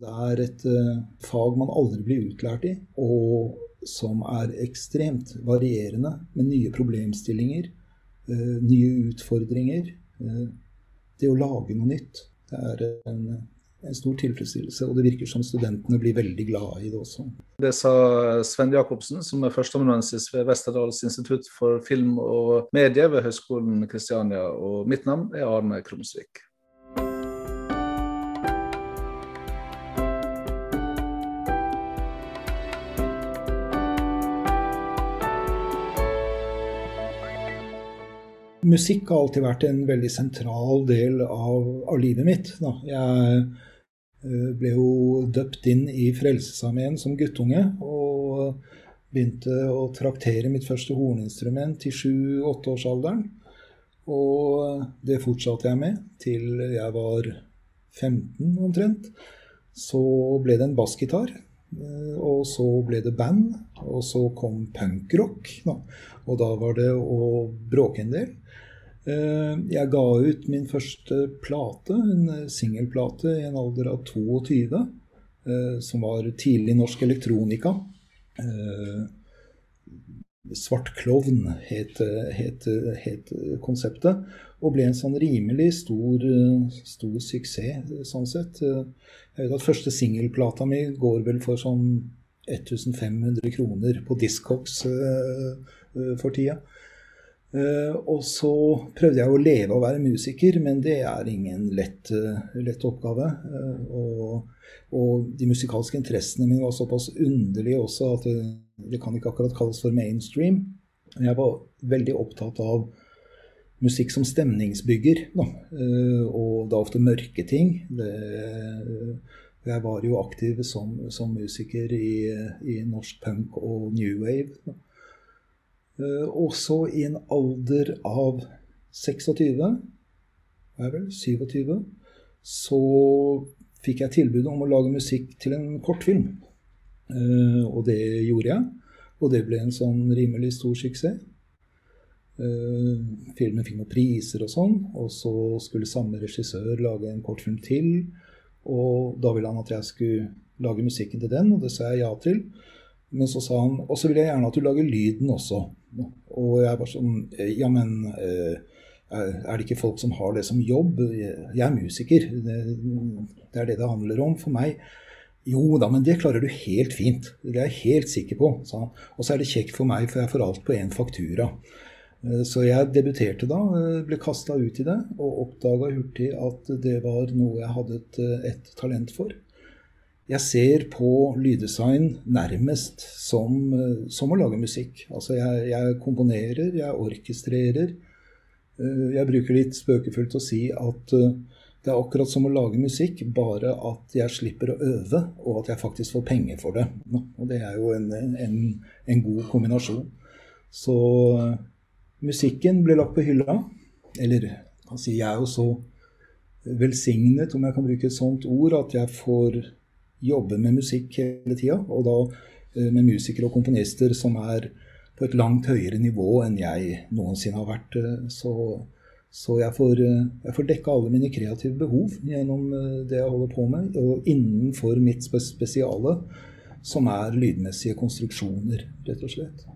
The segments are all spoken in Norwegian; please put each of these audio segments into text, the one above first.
Det er et uh, fag man aldri blir utlært i, og som er ekstremt varierende, med nye problemstillinger, uh, nye utfordringer. Uh, det å lage noe nytt, det er en, en, stor tilfredsstillelse. Og det virker som studentene blir veldig glade i det også. Det sa Sven Jacobsen, som er førsteamanuensis ved Westerdals institutt for film og medie ved Høgskolen Kristiania. Og mitt navn er Arne Krumsvik. Musikk har alltid vært en veldig sentral del av, av livet mitt. Da. Jeg uh, ble jo døpt inn i Frelsesarmeen som guttunge. Og begynte å traktere mitt første horninstrument i sju-åtteårsalderen. Og det fortsatte jeg med til jeg var 15 omtrent. Så ble det en bassgitar. Eh, og så ble det band, og så kom punkrock. Og da var det å bråke en del. Eh, jeg ga ut min første plate, en singelplate, i en alder av 22, eh, som var tidlig norsk elektronika. Eh, Svart klovn het, het, het, konseptet, og ble en sånn rimelig stor, stor suksess, sånn sett. Jeg vet at første singelplata mi går vel for sånn 1500 kroner på Discogs for tida. Uh, og så prøvde jeg å leve og være musiker, men det er ingen lett, uh, lett oppgave. Uh, og, og, de musikalske interessene mine var såpass underlige også at det, det, kan ikke akkurat kalles for mainstream. Jeg var veldig opptatt av musikk som stemningsbygger, da. og da ofte mørke ting. Det, jeg var jo aktiv som, som musiker i, i, norsk punk og new wave. Da. Eh, og så i en alder av 26, er vel 27, så fikk jeg tilbud om å lage musikk til en kortfilm. Eh, og det gjorde jeg. Og det ble en sånn rimelig stor suksess. Eh, filmen fikk noen priser og sånn, og så skulle samme regissør lage en kortfilm til. Og da ville han at jeg skulle lage musikken til den, og det sa jeg ja til. Men så sa han og så vil jeg gjerne at du lager lyden også. Og jeg var sånn Ja, men eh, er det ikke folk som har det som jobb? Jeg er musiker. Det, er det det handler om for meg. Jo da, men det klarer du helt fint. Det er jeg helt sikker på, sa han. Og så er det kjekt for meg, for jeg får alt på én faktura. Eh, så jeg debuterte da, eh, ble kasta ut i det, og oppdaga hurtig at det var noe jeg hadde et, et talent for. Jeg ser på lyddesign nærmest som, eh, som å lage musikk. Altså jeg, jeg, komponerer, jeg orkestrerer. Eh, jeg bruker litt spøkefullt å si at eh, det er akkurat som å lage musikk, bare at jeg slipper å øve, og at jeg faktisk får penger for det. Og det er jo en, en, en god kombinasjon. Så musikken ble lagt på hylla. Eller jeg er jo så velsignet, om jeg kan bruke et sånt ord, at jeg får jobber med musikk hele tida. Og da eh, med musikere og komponister som er på et langt høyere nivå enn jeg noensinne har vært. Eh, så, så jeg, får, eh, jeg får dekka alle mine kreative behov gjennom det jeg holder på med, og innenfor mitt spesiale, som er lydmessige konstruksjoner, rett og slett.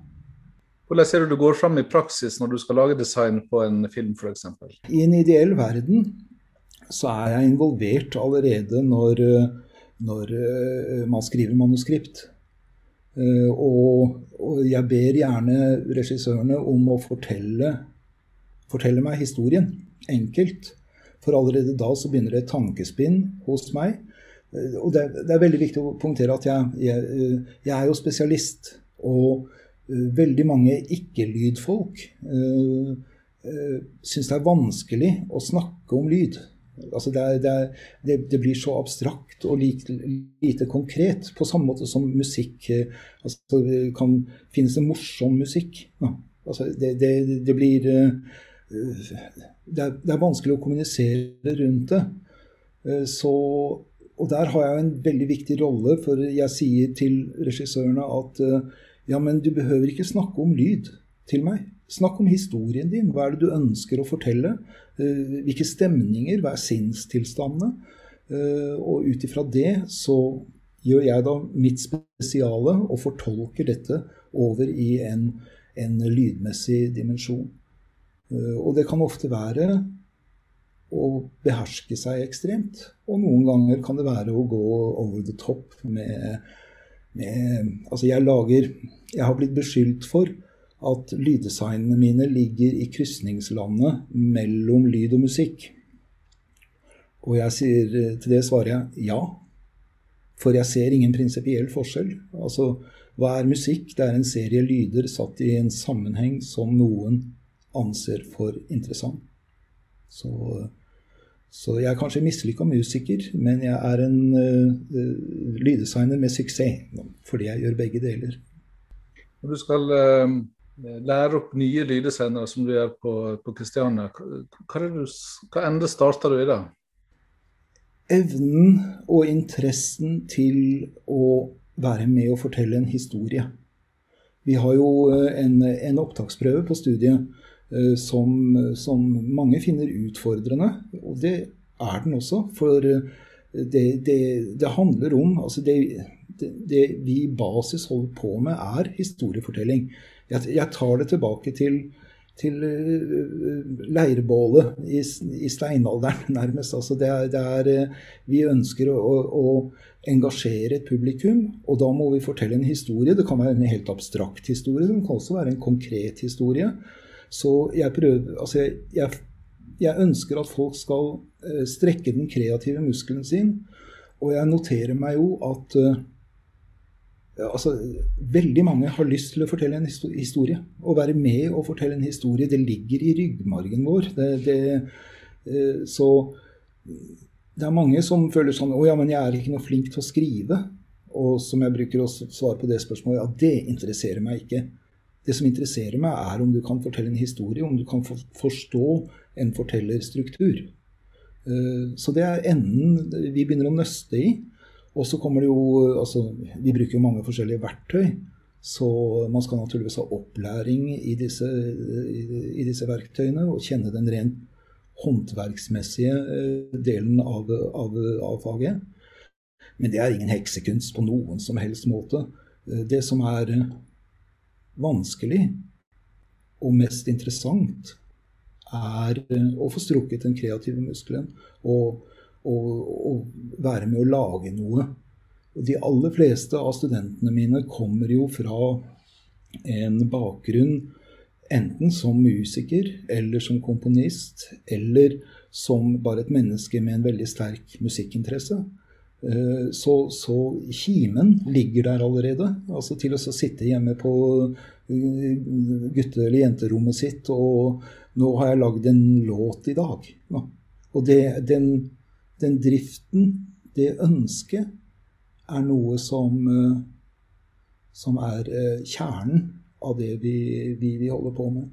Hvordan ser du du går fram i praksis når du skal lage design på en film f.eks.? I en ideell verden så er jeg involvert allerede når når uh, man skriver manuskript. Uh, og, jeg ber gjerne regissørene om å fortelle, fortelle meg historien enkelt. For allerede da så begynner det et tankespinn hos meg. Uh, og det, det, er veldig viktig å punktere at jeg, jeg, jeg er jo spesialist. Og veldig mange ikke-lydfolk uh, syns det er vanskelig å snakke om lyd. Altså det, er, det, er, det, blir så abstrakt og lite, lite, konkret, på samme måte som musikk altså Det kan Finnes en morsom musikk? Ja. Altså det, blir eh, det er, det er, vanskelig å kommunisere rundt det. Eh, så, og der har jeg en veldig viktig rolle, for jeg sier til regissørene at ja, men du behøver ikke snakke om lyd til meg. Snakk om historien din. Hva er det du ønsker å fortelle? Eh, hvilke stemninger? Hva er sinnstilstandene? Og ut ifra det så gjør jeg da mitt spesiale og fortolker dette over i en, en lydmessig dimensjon. Og det kan ofte være å beherske seg ekstremt. Og noen ganger kan det være å gå over the top med, med Altså, jeg lager Jeg har blitt beskyldt for at lyddesignene mine ligger i krysningslandet mellom lyd og musikk. Og jeg sier, til det svarer jeg ja. For jeg ser ingen prinsipiell forskjell. Altså, hva er musikk? Det er en serie lyder satt i en sammenheng som noen anser for interessant. Så så jeg er kanskje mislykka musiker, men jeg er en uh, lyddesigner med suksess. Fordi jeg gjør begge deler. Når du skal uh, lære opp nye lydesendere som du gjør på, på Kristiania, hva, du, hva ende starter du i da? Evnen og interessen til å være med og fortelle en historie. Vi har jo en, en opptaksprøve på studiet Eh, som, som, mange finner utfordrende. Og det er den også. For eh, det, det, det handler om altså det, det, vi i basis holder på med, er historiefortelling. Jeg, jeg tar det tilbake til, til eh, leirbålet i, i, steinalderen, nærmest. Altså det er, det er, vi ønsker å, å, engasjere et publikum, og da må vi fortelle en historie. Det kan være en helt abstrakt historie, det kan også være en konkret historie. Så jeg prøver Altså, jeg, jeg, jeg ønsker at folk skal strekke den kreative muskelen sin. Og jeg noterer meg jo at altså, veldig mange har lyst til å fortelle en historie. Å være med og fortelle en historie, det ligger i ryggmargen vår. Det, det, uh, så det er mange som føler sånn Å ja, men jeg er ikke noe flink til å skrive. Og som jeg bruker å svare på det spørsmålet, ja, det interesserer meg ikke. Det som interesserer meg, er om du kan fortelle en historie, om du kan forstå en fortellerstruktur. Eh, så det er enden vi begynner å nøste i. Og så kommer det jo altså, Vi bruker jo mange forskjellige verktøy. Så man skal naturligvis ha opplæring i disse, i disse verktøyene og kjenne den rent håndverksmessige eh, delen av, av, av, faget. Men det er ingen heksekunst på noen som helst måte. Eh, det som er vanskelig og mest interessant er eh, å få strukket den kreative muskelen og, og, og være med å lage noe. Og de aller fleste av studentene mine kommer jo fra en bakgrunn enten som musiker eller som komponist eller som bare et menneske med en veldig sterk musikkinteresse. Eh, så, så, kimen ligger der allerede. Altså til å sitte hjemme på eh, gutte- eller jenterommet sitt og Nå har jeg lagd en låt i dag. Og det, den, den, driften, det ønsket, er noe som, eh, som er kjernen av det vi, vi, vi holder på med.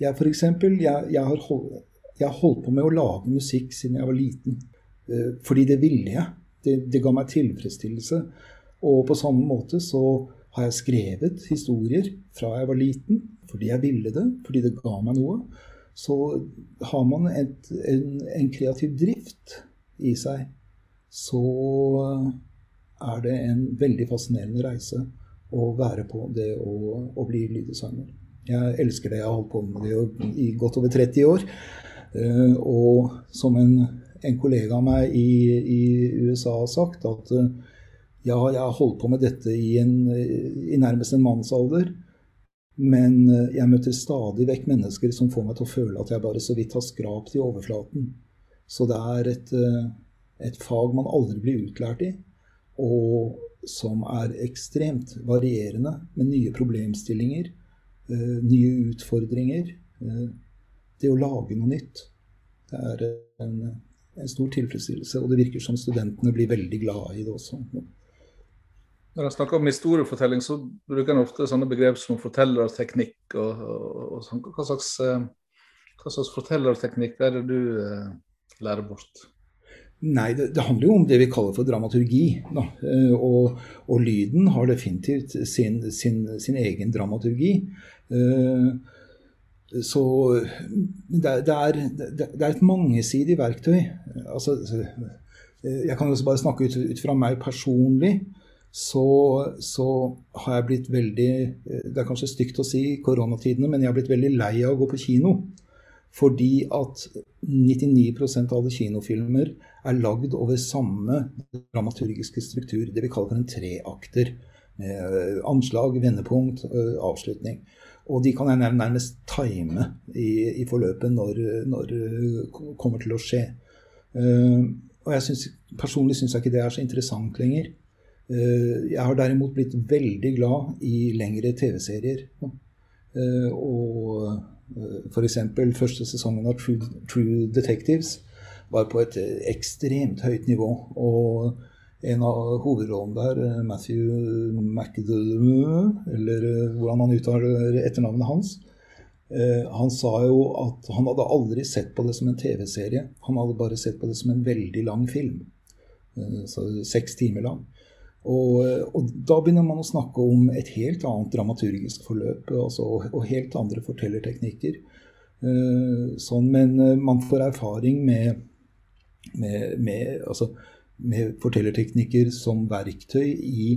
Jeg for eksempel, jeg, jeg, har holdt, holdt på med å lage musikk siden jeg var liten. Fordi det ville jeg. Det, det, ga meg tilfredsstillelse. Og på samme måte så har jeg skrevet historier fra jeg var liten, fordi jeg ville det, fordi det ga meg noe. Så har man et, en, en, kreativ drift i seg, så er det en veldig fascinerende reise å være på det å, å bli lyddesigner. Jeg elsker det. Jeg har holdt på med det i godt over 30 år. Eh, og som en en kollega av meg i, i USA har sagt at eh, ja, jeg har holdt på med dette i, en, i nærmest en mannsalder. Men eh, jeg møter stadig vekk mennesker som får meg til å føle at jeg bare så vidt har skrapt i overflaten. Så det er et, eh, et fag man aldri blir utlært i, og som er ekstremt varierende, med nye problemstillinger, nye utfordringer. Det å lage noe nytt. Det er en en stor tilfredsstillelse. Og det virker som studentene blir veldig glade i det også. Når jeg snakker om historiefortelling, så bruker en ofte sånne begrep som fortellerteknikk. Og, og, og sånn. hva, slags, eh, hva, slags, fortellerteknikk er det du eh, lærer bort? Nei, det, det, handler jo om det vi kaller for dramaturgi. Eh, og, og, lyden har definitivt sin, sin, sin egen dramaturgi. Eh, så det, det, er, det, er, et mangesidig verktøy. Altså, Jeg kan også bare snakke ut, ut fra meg personlig. Så, så, har jeg blitt veldig Det er kanskje stygt å si koronatidene, men jeg har blitt veldig lei av å gå på kino. Fordi at 99% av alle kinofilmer er lagd over samme dramaturgiske struktur. Det vi kaller for en treakter. Med eh, anslag, vendepunkt, eh, avslutning. Og de kan jeg nærmest time i, i forløpet når, det kommer til å skje. Og jeg synes, personlig syns jeg ikke det er så interessant lenger. Jeg har derimot blitt veldig glad i lengre TV-serier. Og F.eks. første sesongen av True, True, Detectives var på et ekstremt høyt nivå. Og en av hovedrollene der, Matthew McDonough, eller eh, hvordan man uttaler etternavnet hans, eh, han sa jo at han hadde aldri sett på det som en TV-serie. Han hadde bare sett på det som en veldig lang film. Eh, så seks timer lang. Og, og, da begynner man å snakke om et helt annet dramaturgisk forløp altså, og helt andre fortellerteknikker. Uh, sånn, men uh, man får erfaring med, med, med, altså, med, fortellerteknikker som verktøy i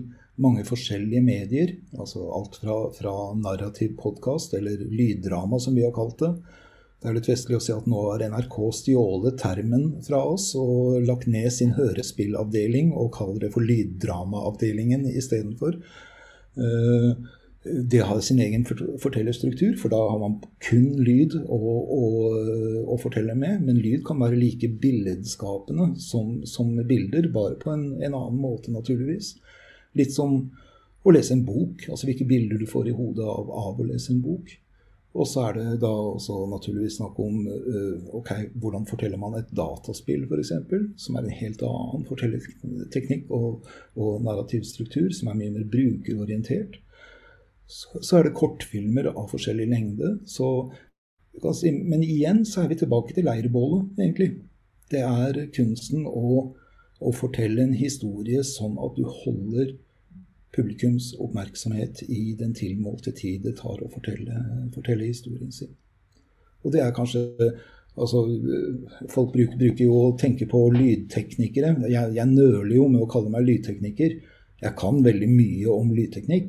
mange forskjellige medier. Altså alt fra, fra narrativ podkast, eller lyddrama som vi har kalt det, det er litt festlig å si at nå har NRK stjålet termen fra oss og lagt ned sin hørespillavdeling og kaller det for lyddramaavdelingen istedenfor. Eh, det har sin egen fortellerstruktur, for da har man kun lyd å, å, å fortelle med. Men lyd kan være like billedskapende som, som bilder, bare på en, en, annen måte, naturligvis. Litt som å lese en bok. Altså hvilke bilder du får i hodet av, av å lese en bok. Og så er det da også naturligvis snakk om uh, ok, hvordan forteller man et dataspill, f.eks., som er en helt annen fortellerteknikk og, og narrativ struktur, som er mye mer brukerorientert. Så, så er det kortfilmer av forskjellig lengde. Så, men igjen så er vi tilbake til leirbålet, egentlig. Det er kunsten å, å fortelle en historie sånn at du holder publikums oppmerksomhet i den tilmålte tid det tar å fortelle, fortelle historien sin. Og det er kanskje Altså, folk bruker, bruker, jo å tenke på lydteknikere. Jeg, jeg, nøler jo med å kalle meg lydtekniker. Jeg kan veldig mye om lydteknikk,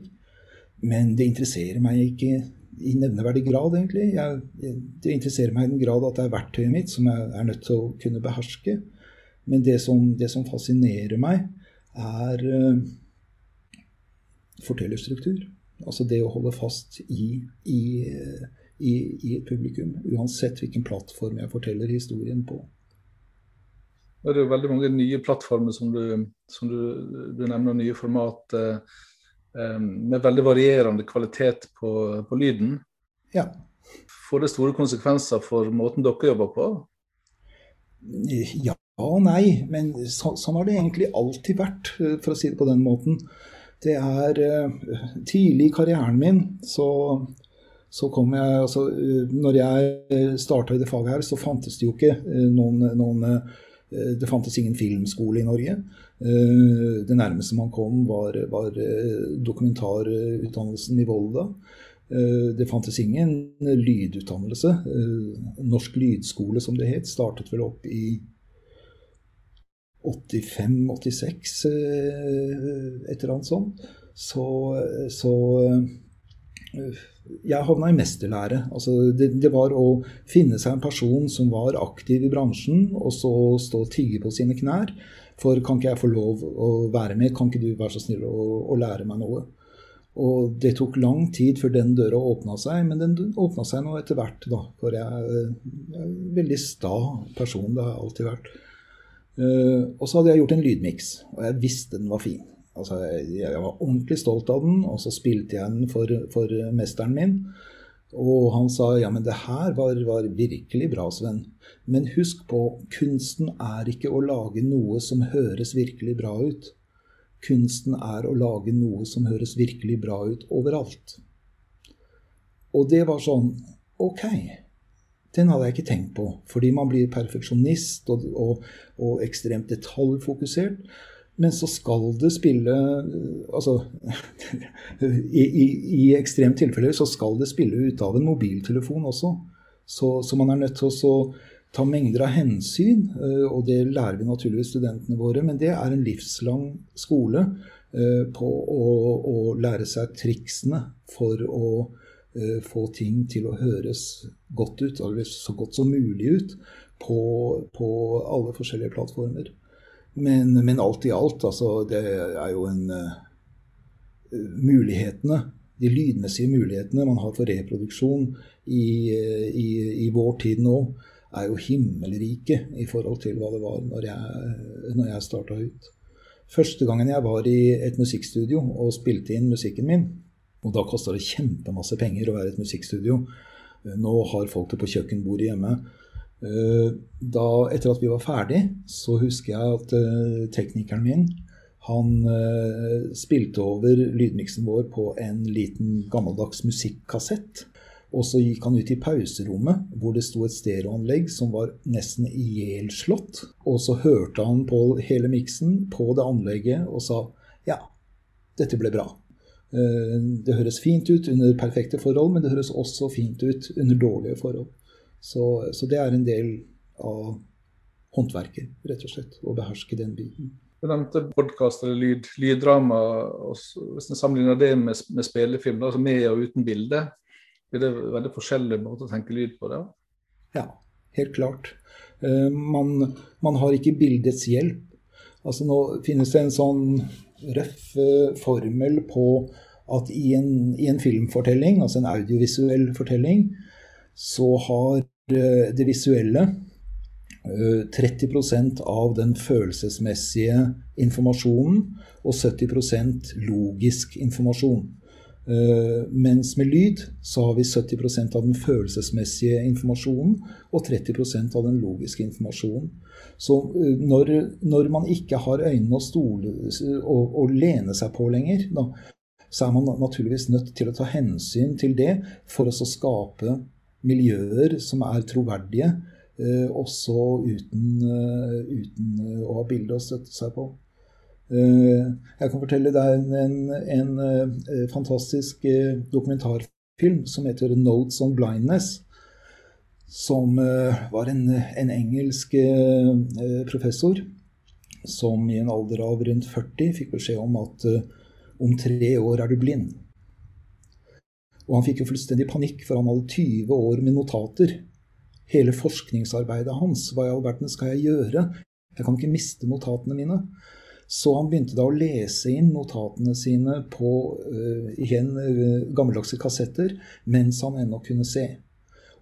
men det interesserer meg ikke i nevneverdig grad, egentlig. Jeg, det interesserer meg i den grad at det er verktøyet mitt som jeg er nødt til å kunne beherske. Men det som, det som fascinerer meg, er fortellerstruktur. Altså det å holde fast i, i, i, i, publikum, uansett hvilken plattform jeg forteller historien på. Det er jo veldig mange nye plattformer som du, som du, du nevner, nye format eh, eh, med veldig varierende kvalitet på, på, lyden. Ja. Får det store konsekvenser for måten dere jobber på? Ja og nei, men så, sånn har det egentlig alltid vært, for å si det på den måten. Det er uh, Tidlig i karrieren min så, så kom jeg altså, uh, Når jeg starta i det faget her, så fantes det jo ikke noen, noen Det fantes ingen filmskole i Norge. Det nærmeste man kom, var, var dokumentarutdannelsen i Volda. Det fantes ingen lydutdannelse. Norsk lydskole, som det het, startet vel opp i 85-86, eh, et eller annet sånt. Så, så eh, jeg havna i mesterlære. Altså det, det, var å finne seg en person som var aktiv i bransjen, og så stå og tigge på sine knær. For kan ikke jeg få lov å være med? Kan ikke du være så snill å, å lære meg noe? Og det tok lang tid før den døra åpna seg, men den åpna seg nå etter hvert. da, For jeg er en veldig sta person. Det har jeg alltid vært. Uh, og så hadde jeg gjort en lydmiks, og jeg visste den var fin. Altså, jeg, var ordentlig stolt av den, og så spilte jeg den for, for mesteren min. Og han sa ja, men det her var, var, virkelig bra, Sven. Men husk på, kunsten er ikke å lage noe som høres virkelig bra ut. Kunsten er å lage noe som høres virkelig bra ut overalt. Og det var sånn Ok den hadde jeg ikke tenkt på. Fordi man blir perfeksjonist og, og, og ekstremt detaljfokusert. Men så skal det spille Altså i, i, i ekstremt tilfelle så skal det spille ut av en mobiltelefon også. Så, så man er nødt til å ta mengder av hensyn, og det lærer vi naturligvis studentene våre, men det er en livslang skole på å, å lære seg triksene for å få ting til å høres godt ut, eller så godt som mulig ut, på, på alle forskjellige plattformer. Men, men, alt i alt, altså, det er jo en uh, Mulighetene, de lydmessige mulighetene man har for reproduksjon i, uh, i, i, vår tid nå, er jo himmelrike i forhold til hva det var når jeg, når jeg starta ut. Første gangen jeg var i et musikkstudio og spilte inn musikken min, og da koster det kjempemasse penger å være et musikkstudio. Nå har folk det på kjøkkenbordet hjemme. Eh, da, etter at vi var ferdig, så husker jeg at uh, teknikeren min han spilte over lydmiksen vår på en liten gammeldags musikkassett. Og så gikk han ut i pauserommet, hvor det sto et stereoanlegg som var nesten ihjelslått. Og så hørte han på hele miksen på det anlegget og sa ja, dette ble bra. Det høres fint ut under perfekte forhold, men det høres også fint ut under dårlige forhold. Så, så, det er en del av håndverket, rett og slett. Å beherske den biten. Du nevnte podkast eller lyd, lyddrama. Hvis en sammenligner det med, med spillefilm, altså med og uten bilde, er det veldig forskjellig måte å tenke lyd på det? Ja, helt klart. Uh, man, man, har ikke bildets hjelp. Altså Nå finnes det en sånn røff uh, formel på at i en, i en, filmfortelling, altså en audiovisuell fortelling, så har Eh, det visuelle 30 eh, av den følelsesmessige informasjonen og 70% logisk informasjon. Eh, mens med lyd så har vi 70% av den følelsesmessige informasjonen og 30% av den logiske informasjonen. Så når, når man ikke har øynene å stole og, og lene seg på lenger, da, så er man naturligvis nødt til å ta hensyn til det for å skape miljøer som er troverdige, eh, også uten, eh, uten, eh, å ha bilde å støtte seg på. Jeg kan fortelle deg en, en, en fantastisk dokumentarfilm som heter 'Notes on Blindness'. Som var en, en engelsk professor som i en alder av rundt 40 fikk beskjed om at om tre år er du blind. Og han fikk jo fullstendig panikk, for han hadde 20 år med notater. Hele forskningsarbeidet hans. Hva i all verden skal jeg gjøre? Jeg kan ikke miste notatene mine. Så han begynte da å lese inn notatene sine på uh, igjen uh, gammeldagse kassetter mens han ennå kunne se.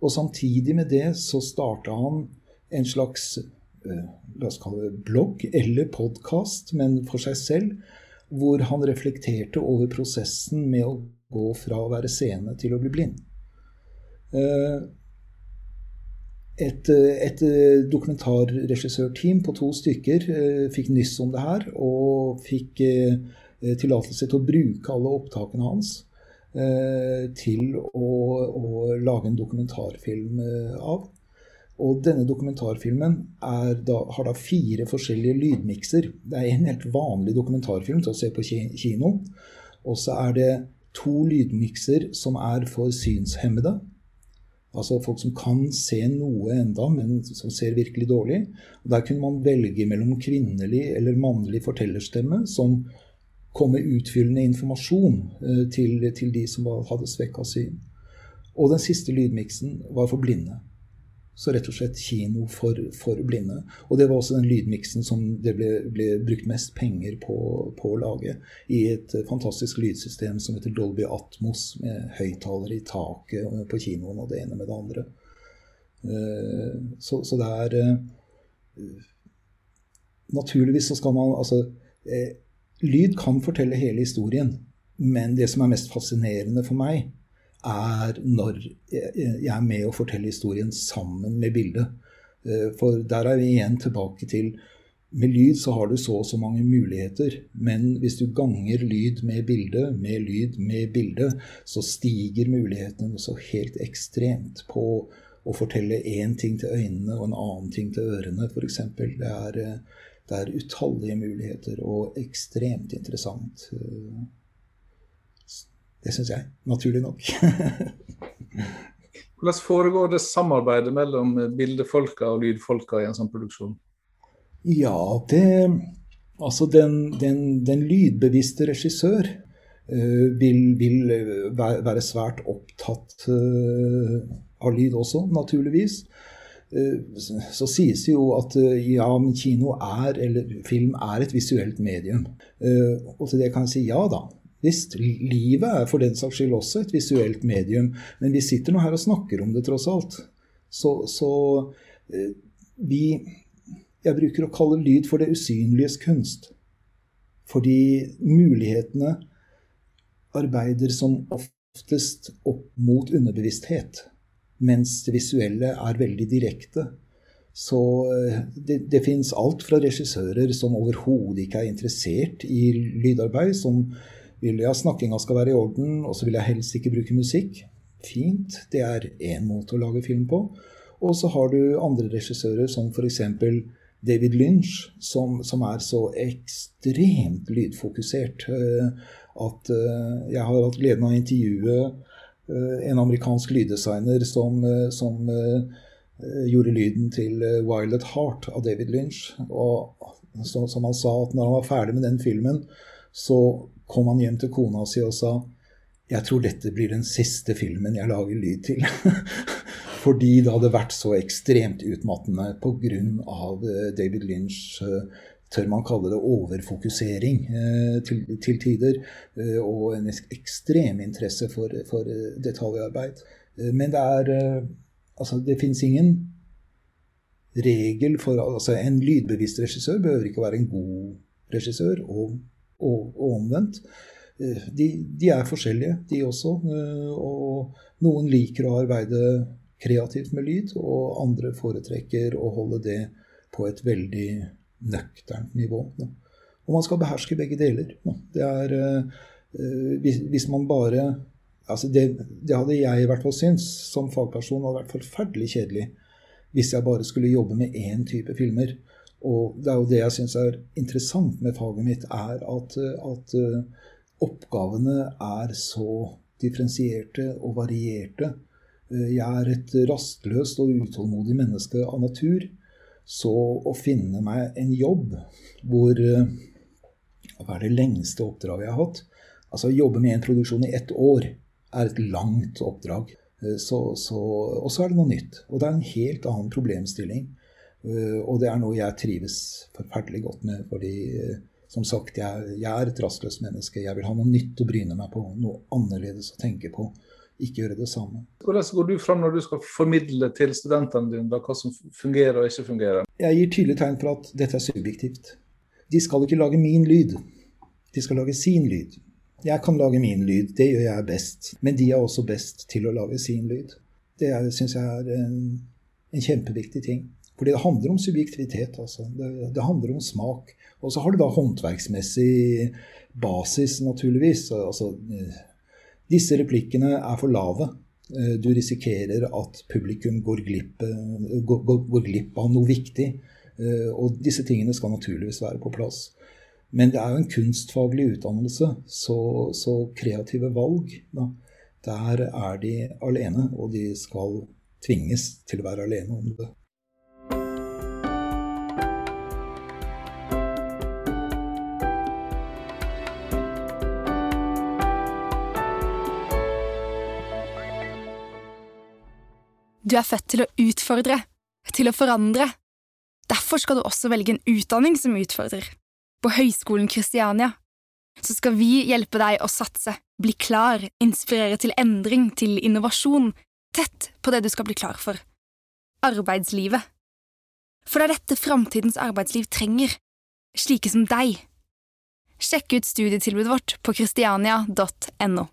Og samtidig med det så starta han en slags uh, la oss kalle det blogg eller podkast, men for seg selv, hvor han reflekterte over prosessen med å gå fra å være seende til å bli blind. Eh, et, et dokumentarregissørteam på to stykker eh, fikk nyss om det her, og fikk eh, tillatelse til å bruke alle opptakene hans til å, å lage en dokumentarfilm av. Og denne dokumentarfilmen da, har da fire forskjellige lydmikser. Det er en helt vanlig dokumentarfilm til å se på kino. Og så er det to lydmikser som er for synshemmede. Altså folk som kan se noe enda, men som ser virkelig dårlig. Og der kunne man velge mellom kvinnelig eller mannlig fortellerstemme som kom med utfyllende informasjon eh, til, til de som hadde svekka syn. Og den siste lydmiksen var for blinde. Så rett og slett kino for, for blinde. Og det var også den lydmiksen som det ble, ble brukt mest penger på, på, å lage. I et fantastisk lydsystem som heter Dolby Atmos, med høyttalere i taket på kinoen og det ene med det andre. Eh, så, så det er eh, Naturligvis så skal man Altså, eh, lyd kan fortelle hele historien. Men det som er mest fascinerende for meg, er når jeg er med å fortelle historien sammen med bildet. Eh, for der er vi igjen tilbake til med lyd så har du så og så mange muligheter, men hvis du ganger lyd med bilde, med lyd med bilde, så stiger mulighetene så helt ekstremt på å fortelle én ting til øynene og en annen ting til ørene, f.eks. Det, eh, det er utallige muligheter og ekstremt interessant. Det syns jeg. Naturlig nok. Hvordan foregår det samarbeidet mellom bildefolka og lydfolka i en sånn produksjon? Ja, det Altså, den, den, den lydbevisste regissør uh, vil, vil, være svært opptatt uh, av lyd også, naturligvis. Uh, så sies det jo at ja, men kino er, eller film er et visuelt medium. Og til det kan jeg si ja da. Visst, livet er for den saks skyld også et visuelt medium, men vi sitter nå her og snakker om det, tross alt. Så, så eh, vi Jeg bruker å kalle lyd for det usynliges kunst. Fordi mulighetene arbeider som oftest opp mot underbevissthet, mens det visuelle er veldig direkte. Så eh, det, det fins alt fra regissører som overhodet ikke er interessert i lydarbeid, som vil jeg at snakkinga skal være i orden, og så vil jeg helst ikke bruke musikk. Fint. Det er én måte å lage film på. Og så har du andre regissører som f.eks. David Lynch, som, som, er så ekstremt lydfokusert uh, at uh, jeg har hatt gleden av å intervjue uh, en amerikansk lyddesigner som, som gjorde lyden til Wild at Heart av David Lynch. Og som han sa, at når han var ferdig med den filmen, så kom han hjem til kona si og sa jeg tror dette blir den siste filmen jeg lager lyd til. Fordi det hadde vært så ekstremt utmattende pga. Eh, David Lynch eh, tør man kalle det overfokusering eh, til, til tider. Og en ekstrem interesse for, for detaljarbeid. Men det er Altså, det fins ingen regel for altså En lydbevisst regissør behøver ikke være en god regissør. og og, og omvendt. Eh, de, de, er forskjellige, de også. Eh, og noen liker å arbeide kreativt med lyd, og andre foretrekker å holde det på et veldig nøkternt nivå. Og man skal beherske begge deler. Det er eh, Hvis man bare altså det, det, hadde jeg i hvert fall syntes som fagperson hadde vært forferdelig kjedelig hvis jeg bare skulle jobbe med én type filmer. Og det er jo det jeg syns er interessant med faget mitt, er at, at uh, oppgavene er så differensierte og varierte. Uh, jeg er et rastløst og utålmodig menneske av natur. Så å finne meg en jobb hvor Hva er det lengste oppdraget jeg har hatt? Altså å jobbe med en produksjon i ett år er et langt oppdrag. Og så er det noe nytt. Og det er en helt annen problemstilling. Eh, og det er noe jeg trives forferdelig godt med. fordi eh, som sagt, jeg, jeg er et rastløst menneske. Jeg vil ha noe nytt å bryne meg på. Noe annerledes å tenke på. Ikke gjøre det samme. Hvordan går du fram når du skal formidle til studentene dine da, hva som fungerer og ikke fungerer? Jeg gir tydelige tegn for at dette er subjektivt. De skal ikke lage min lyd. De skal lage sin lyd. Jeg kan lage min lyd, det gjør jeg best. Men de er også best til å lage sin lyd. Det syns jeg er en, en kjempeviktig ting. Fordi det handler om subjektivitet. Altså. Det, det, handler om smak. Og så har du da håndverksmessig basis, naturligvis. Altså, disse replikkene er for lave. Eh, du risikerer at publikum går glipp, går, går glipp av noe viktig. Eh, og disse tingene skal naturligvis være på plass. Men det er jo en kunstfaglig utdannelse, så, så kreative valg da, Der er de alene, og de skal tvinges til å være alene om det. Du er født til å utfordre, til å forandre. Derfor skal du også velge en utdanning som utfordrer. På Høgskolen Kristiania så skal vi hjelpe deg å satse, bli klar, inspirere til endring, til innovasjon, tett på det du skal bli klar for – arbeidslivet. For det er dette framtidens arbeidsliv trenger, slike som deg. Sjekk ut studietilbudet vårt på christiania.no.